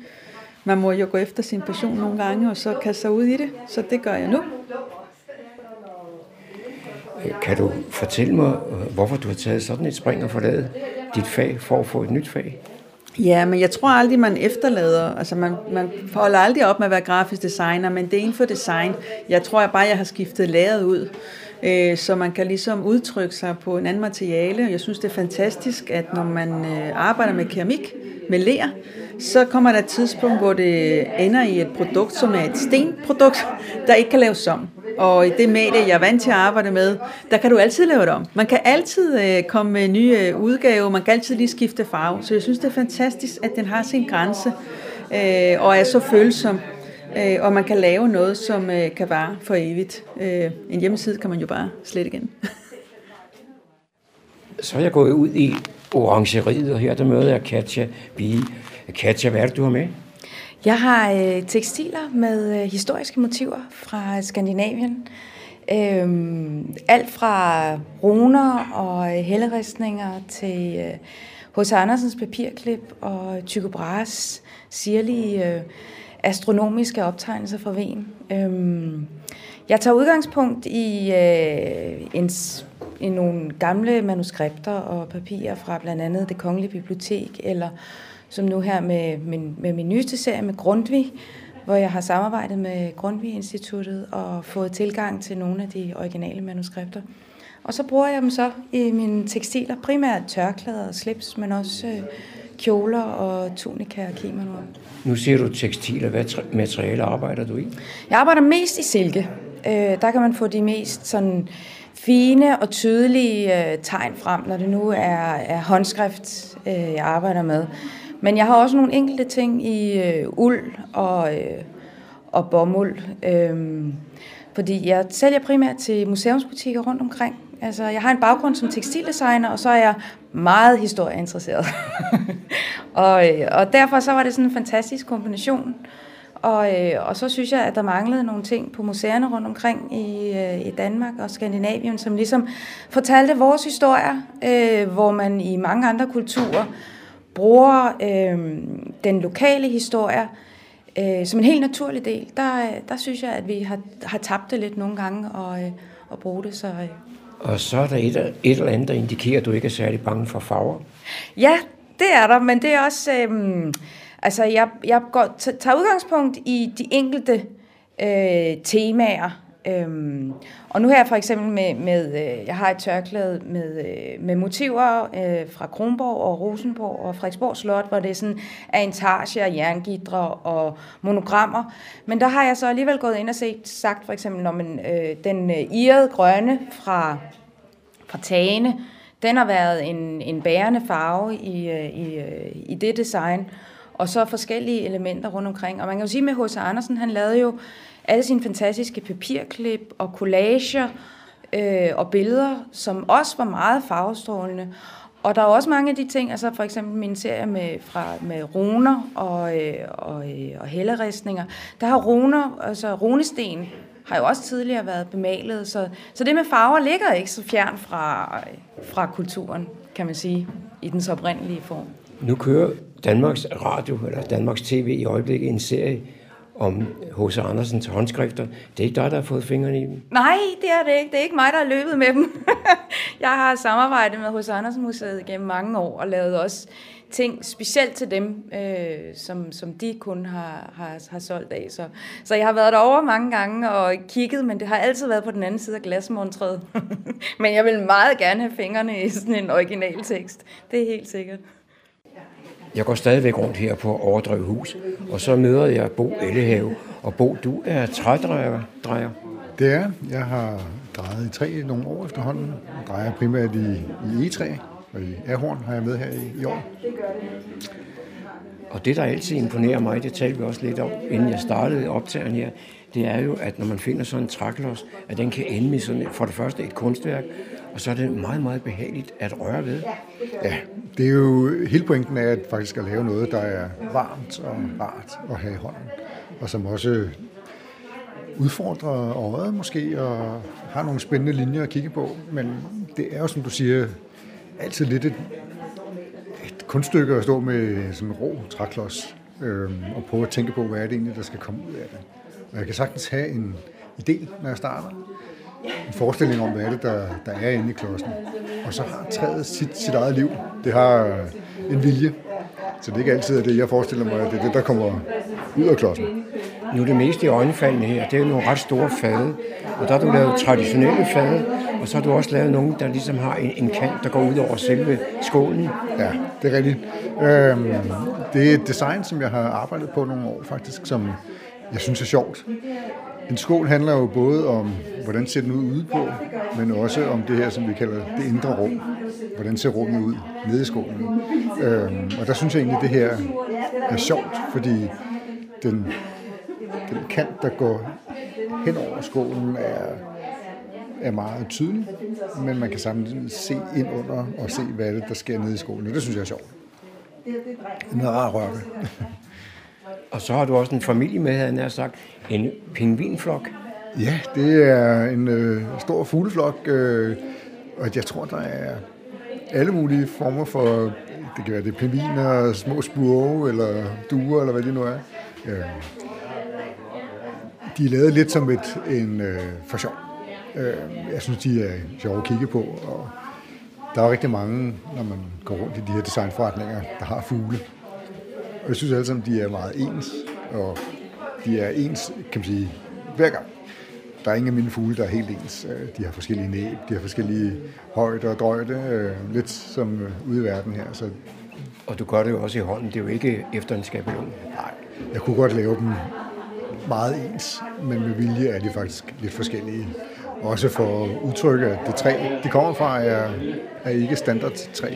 Man må jo gå efter sin passion nogle gange, og så kaste sig ud i det. Så det gør jeg nu. Kan du fortælle mig, hvorfor du har taget sådan et spring og forladet dit fag for at få et nyt fag? Ja, men jeg tror aldrig, man efterlader, altså man, man holder aldrig op med at være grafisk designer, men det er inden for design. Jeg tror jeg bare, jeg har skiftet læret ud, øh, så man kan ligesom udtrykke sig på en anden materiale. Jeg synes, det er fantastisk, at når man øh, arbejder med keramik, med ler, så kommer der et tidspunkt, hvor det ender i et produkt, som er et stenprodukt, der ikke kan laves om. Og i det medie, jeg er vant til at arbejde med, der kan du altid lave det om. Man kan altid øh, komme med nye øh, udgaver, man kan altid lige skifte farve. Så jeg synes, det er fantastisk, at den har sin grænse øh, og er så følsom. Øh, og man kan lave noget, som øh, kan vare for evigt. Øh, en hjemmeside kan man jo bare slet igen. *laughs* så er jeg gået ud i orangeriet, og her der møder jeg Katja Bie. Katja, hvad er det, du har med? Jeg har øh, tekstiler med øh, historiske motiver fra Skandinavien. Øhm, alt fra runer og helleristninger til øh, H.C. Andersens papirklip og Tycho Brahes sirlige øh, astronomiske optegnelser fra Ven. Øhm, jeg tager udgangspunkt i, øh, en, i nogle gamle manuskripter og papirer fra blandt andet det Kongelige Bibliotek eller som nu her med min, med min nyeste serie med Grundtvig, hvor jeg har samarbejdet med Grundtvig Instituttet og fået tilgang til nogle af de originale manuskripter. Og så bruger jeg dem så i mine tekstiler, primært tørklæder og slips, men også øh, kjoler og tunika og kimono. Nu siger du tekstiler. Hvad materiale arbejder du i? Jeg arbejder mest i silke. Øh, der kan man få de mest sådan fine og tydelige øh, tegn frem, når det nu er, er håndskrift, øh, jeg arbejder med. Men jeg har også nogle enkelte ting i øh, uld og, øh, og bomuld. Øh, fordi jeg sælger primært til museumsbutikker rundt omkring. Altså, jeg har en baggrund som tekstildesigner, og så er jeg meget historieinteresseret. *laughs* og, øh, og derfor så var det sådan en fantastisk kombination. Og, øh, og så synes jeg, at der manglede nogle ting på museerne rundt omkring i, øh, i Danmark og Skandinavien, som ligesom fortalte vores historier, øh, hvor man i mange andre kulturer bruger øh, den lokale historie øh, som en helt naturlig del, der, der synes jeg, at vi har, har tabt det lidt nogle gange og, øh, og bruge det. Så, øh. Og så er der et, et eller andet, der indikerer, at du ikke er særlig bange for farver. Ja, det er der, men det er også... Øhm, altså, jeg, jeg går, tager udgangspunkt i de enkelte øh, temaer, Øhm, og nu her for eksempel med, med øh, jeg har et tørklæde med, øh, med motiver øh, fra Kronborg og Rosenborg og Frederiksborg Slot, hvor det er sådan af og jerngitre og monogrammer. Men der har jeg så alligevel gået ind og set, sagt for eksempel, når man, øh, den øh, irrede grønne fra, fra tagene, den har været en, en bærende farve i, øh, i, i det design, og så forskellige elementer rundt omkring. Og man kan jo sige med H.C. Andersen, han lavede jo alle sine fantastiske papirklip og collager øh, og billeder, som også var meget farvestrålende. Og der er også mange af de ting, altså for eksempel min serie med, fra, med runer og, øh, og, øh, og helleristninger, der har runer, altså runesten, har jo også tidligere været bemalet, så, så det med farver ligger ikke så fjern fra, fra kulturen, kan man sige, i dens oprindelige form. Nu kører Danmarks Radio, eller Danmarks TV i øjeblikket en serie om H.C. Andersens håndskrifter. Det er ikke dig, der har fået fingrene i dem? Nej, det er det ikke. Det er ikke mig, der har løbet med dem. *laughs* jeg har samarbejdet med H.C. Andersen Museet gennem mange år, og lavet også ting specielt til dem, øh, som, som de kun har, har, har solgt af. Så, så jeg har været derovre mange gange og kigget, men det har altid været på den anden side af glasmontret. *laughs* men jeg vil meget gerne have fingrene i sådan en original tekst. Det er helt sikkert. Jeg går stadigvæk rundt her på Overdrev Hus, og så møder jeg Bo Ellehave. Og Bo, du er trædrejer. Drejer. Det er. Jeg har drejet i træ nogle år efterhånden. Jeg drejer primært i, i E-træ, og i ahorn har jeg med her i, i år. Og det, der altid imponerer mig, det talte vi også lidt om, inden jeg startede optageren her, det er jo, at når man finder sådan en træklods, at den kan ende med sådan, for det første et kunstværk, og så er det meget, meget behageligt at røre ved. Ja, det er jo hele pointen af at faktisk at lave noget, der er varmt og rart at have i hånden, og som også udfordrer øjet måske, og har nogle spændende linjer at kigge på, men det er jo, som du siger, altid lidt et, et kunststykke at stå med sådan en rå træklods, øhm, og prøve at tænke på, hvad er det egentlig, der skal komme ud af det. Og jeg kan sagtens have en idé, når jeg starter, en forestilling om, hvad er det, der, der er inde i klodsen. Og så har træet sit, sit eget liv. Det har en vilje. Så det er ikke altid at det, jeg forestiller mig, at det er det, der kommer ud af klodsen. Nu det meste i øjenfaldene her, det er nogle ret store fade. Og der har du lavet traditionelle fade, og så har du også lavet nogle, der ligesom har en, en kant, der går ud over selve skålen. Ja, det er rigtigt. Øhm, det er et design, som jeg har arbejdet på nogle år faktisk, som jeg synes er sjovt. En skål handler jo både om, hvordan ser den ud ude på, men også om det her, som vi kalder det indre rum. Hvordan ser rummet ud nede i skålen. Øhm, og der synes jeg egentlig, at det her er sjovt, fordi den, den kant, der går hen over skålen, er, er meget tydelig, men man kan samtidig se ind under og se, hvad det der sker nede i skålen. Og det synes jeg er sjovt. En rar rørke. *laughs* Og så har du også en familie med, havde jeg sagt, en pingvinflok. Ja, det er en øh, stor fugleflok, øh, og jeg tror, der er alle mulige former for, det kan være det pingviner, små spurve, eller duer, eller hvad det nu er. Øh, de er lavet lidt som et, en øh, for sjov. Øh, jeg synes, de er sjove at kigge på, og der er rigtig mange, når man går rundt i de her designforretninger, der har fugle. Og jeg synes alle sammen, de er meget ens, og de er ens, kan man sige, hver gang. Der er ingen af mine fugle, der er helt ens. De har forskellige næb, de har forskellige højde og drøjde, lidt som ude i verden her. Så og du gør det jo også i hånden, det er jo ikke efter en skabelon. Nej, jeg kunne godt lave dem meget ens, men med vilje er de faktisk lidt forskellige. Også for at udtrykke, at det træ, de kommer fra, er, er ikke standard træ.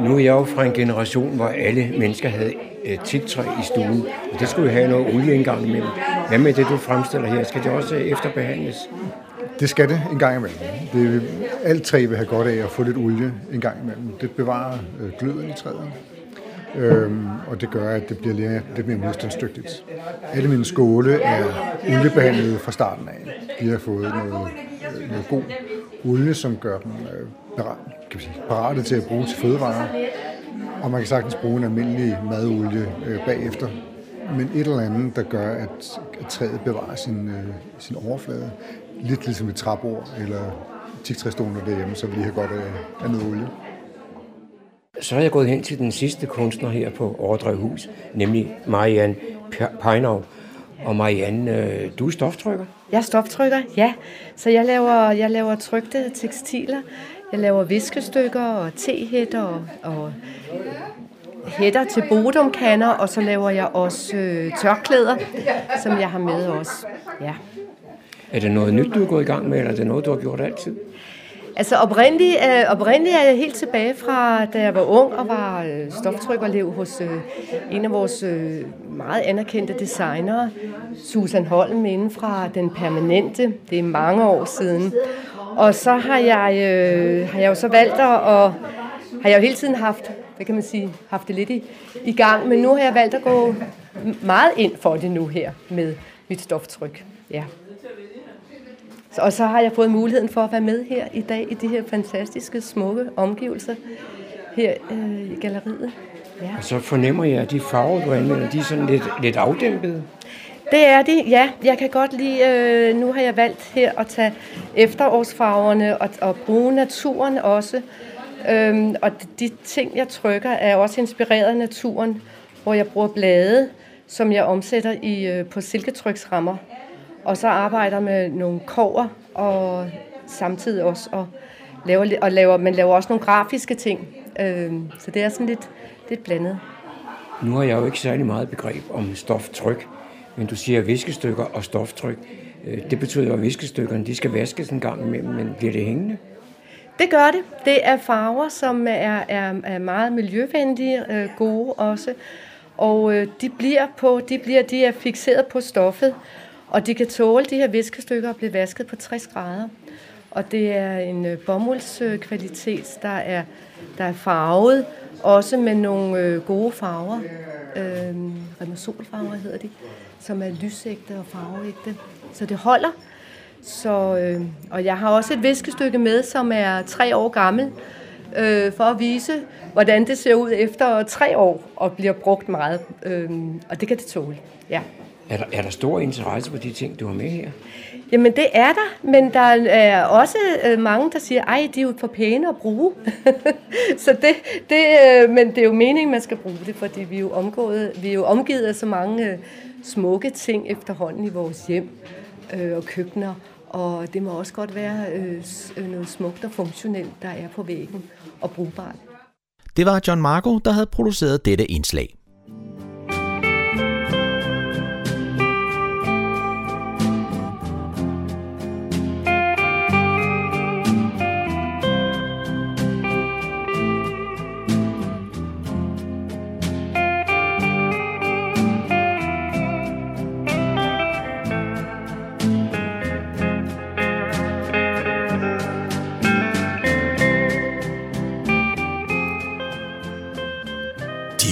Nu er jeg jo fra en generation, hvor alle mennesker havde et træ i stuen, og det skulle jo have noget olie engang imellem. Hvad med det, du fremstiller her? Skal det også efterbehandles? Det skal det en gang imellem. Det, alt træ vil have godt af at få lidt olie en gang imellem. Det bevarer øh, gløden i træet. Øhm, og det gør, at det bliver lidt, mere modstandsdygtigt. Alle mine skåle er oliebehandlet fra starten af. De har fået noget, øh, noget god olie, som gør dem øh, parat, kan sige, parate til at bruge til fødevarer. Og man kan sagtens bruge en almindelig madolie øh, bagefter. Men et eller andet, der gør, at, at træet bevarer sin, øh, sin overflade. Lidt ligesom et træbord eller tigtræstoner derhjemme, så vi har godt af, af noget olie. Så er jeg gået hen til den sidste kunstner her på Overdrevhus, nemlig Marianne Peinau. Og Marianne, øh, du er stoftrykker? Jeg er stoftrykker, ja. Så jeg laver, jeg laver trygte tekstiler. Jeg laver viskestykker og tehætter og, og hætter til bodumkanner, og så laver jeg også øh, tørklæder, som jeg har med også. Ja. Er det noget nyt, du er gået i gang med, eller er det noget, du har gjort altid? Altså oprindeligt, øh, oprindeligt er jeg helt tilbage fra, da jeg var ung og var øh, stoftrykkerlev hos øh, en af vores øh, meget anerkendte designere, Susan Holm, inden fra Den Permanente. Det er mange år siden. Og så har jeg, øh, har jeg jo så valgt at, og har jeg jo hele tiden haft, hvad kan man sige, haft det lidt i, i gang, men nu har jeg valgt at gå meget ind for det nu her med mit stoftryk. Ja. Og så har jeg fået muligheden for at være med her i dag i de her fantastiske, smukke omgivelser her øh, i galleriet. Ja. Og så fornemmer jeg, at de farver, du anvender, de er sådan lidt, lidt afdæmpede. Det er det, ja. Jeg kan godt lide, øh, nu har jeg valgt her at tage efterårsfarverne og, og bruge naturen også. Øhm, og de ting, jeg trykker, er også inspireret af naturen, hvor jeg bruger blade, som jeg omsætter i, øh, på silketryksrammer og så arbejder med nogle kover, og samtidig også og laver, og laver, man laver også nogle grafiske ting. Øh, så det er sådan lidt, lidt blandet. Nu har jeg jo ikke særlig meget begreb om stoftryk, men du siger viskestykker og stoftryk. Øh, det betyder jo, at viskestykkerne de skal vaskes en gang imellem, men bliver det hængende? Det gør det. Det er farver, som er, er, er meget miljøvenlige, øh, gode også. Og øh, de bliver på, de bliver, de er fixeret på stoffet, og de kan tåle de her viskestykker at blive vasket på 60 grader. Og det er en øh, bomuldskvalitet, der er, der er farvet, også med nogle øh, gode farver. Øh, Remasolfarver hedder de, som er lysægte og farveægte. Så det holder. Så, øh, og jeg har også et viskestykke med, som er tre år gammel, øh, for at vise, hvordan det ser ud efter tre år og bliver brugt meget. Øh, og det kan det tåle, ja. Er der, er der stor interesse for de ting, du har med her? Jamen det er der, men der er også øh, mange, der siger, ej, de er jo for pæne at bruge. *laughs* så det, det, øh, men det er jo meningen, man skal bruge det, fordi vi er jo, omgået, vi er jo omgivet af så mange øh, smukke ting efterhånden i vores hjem øh, og køkkener. Og det må også godt være øh, noget smukt og funktionelt, der er på væggen og brugbart. Det var John Marco, der havde produceret dette indslag.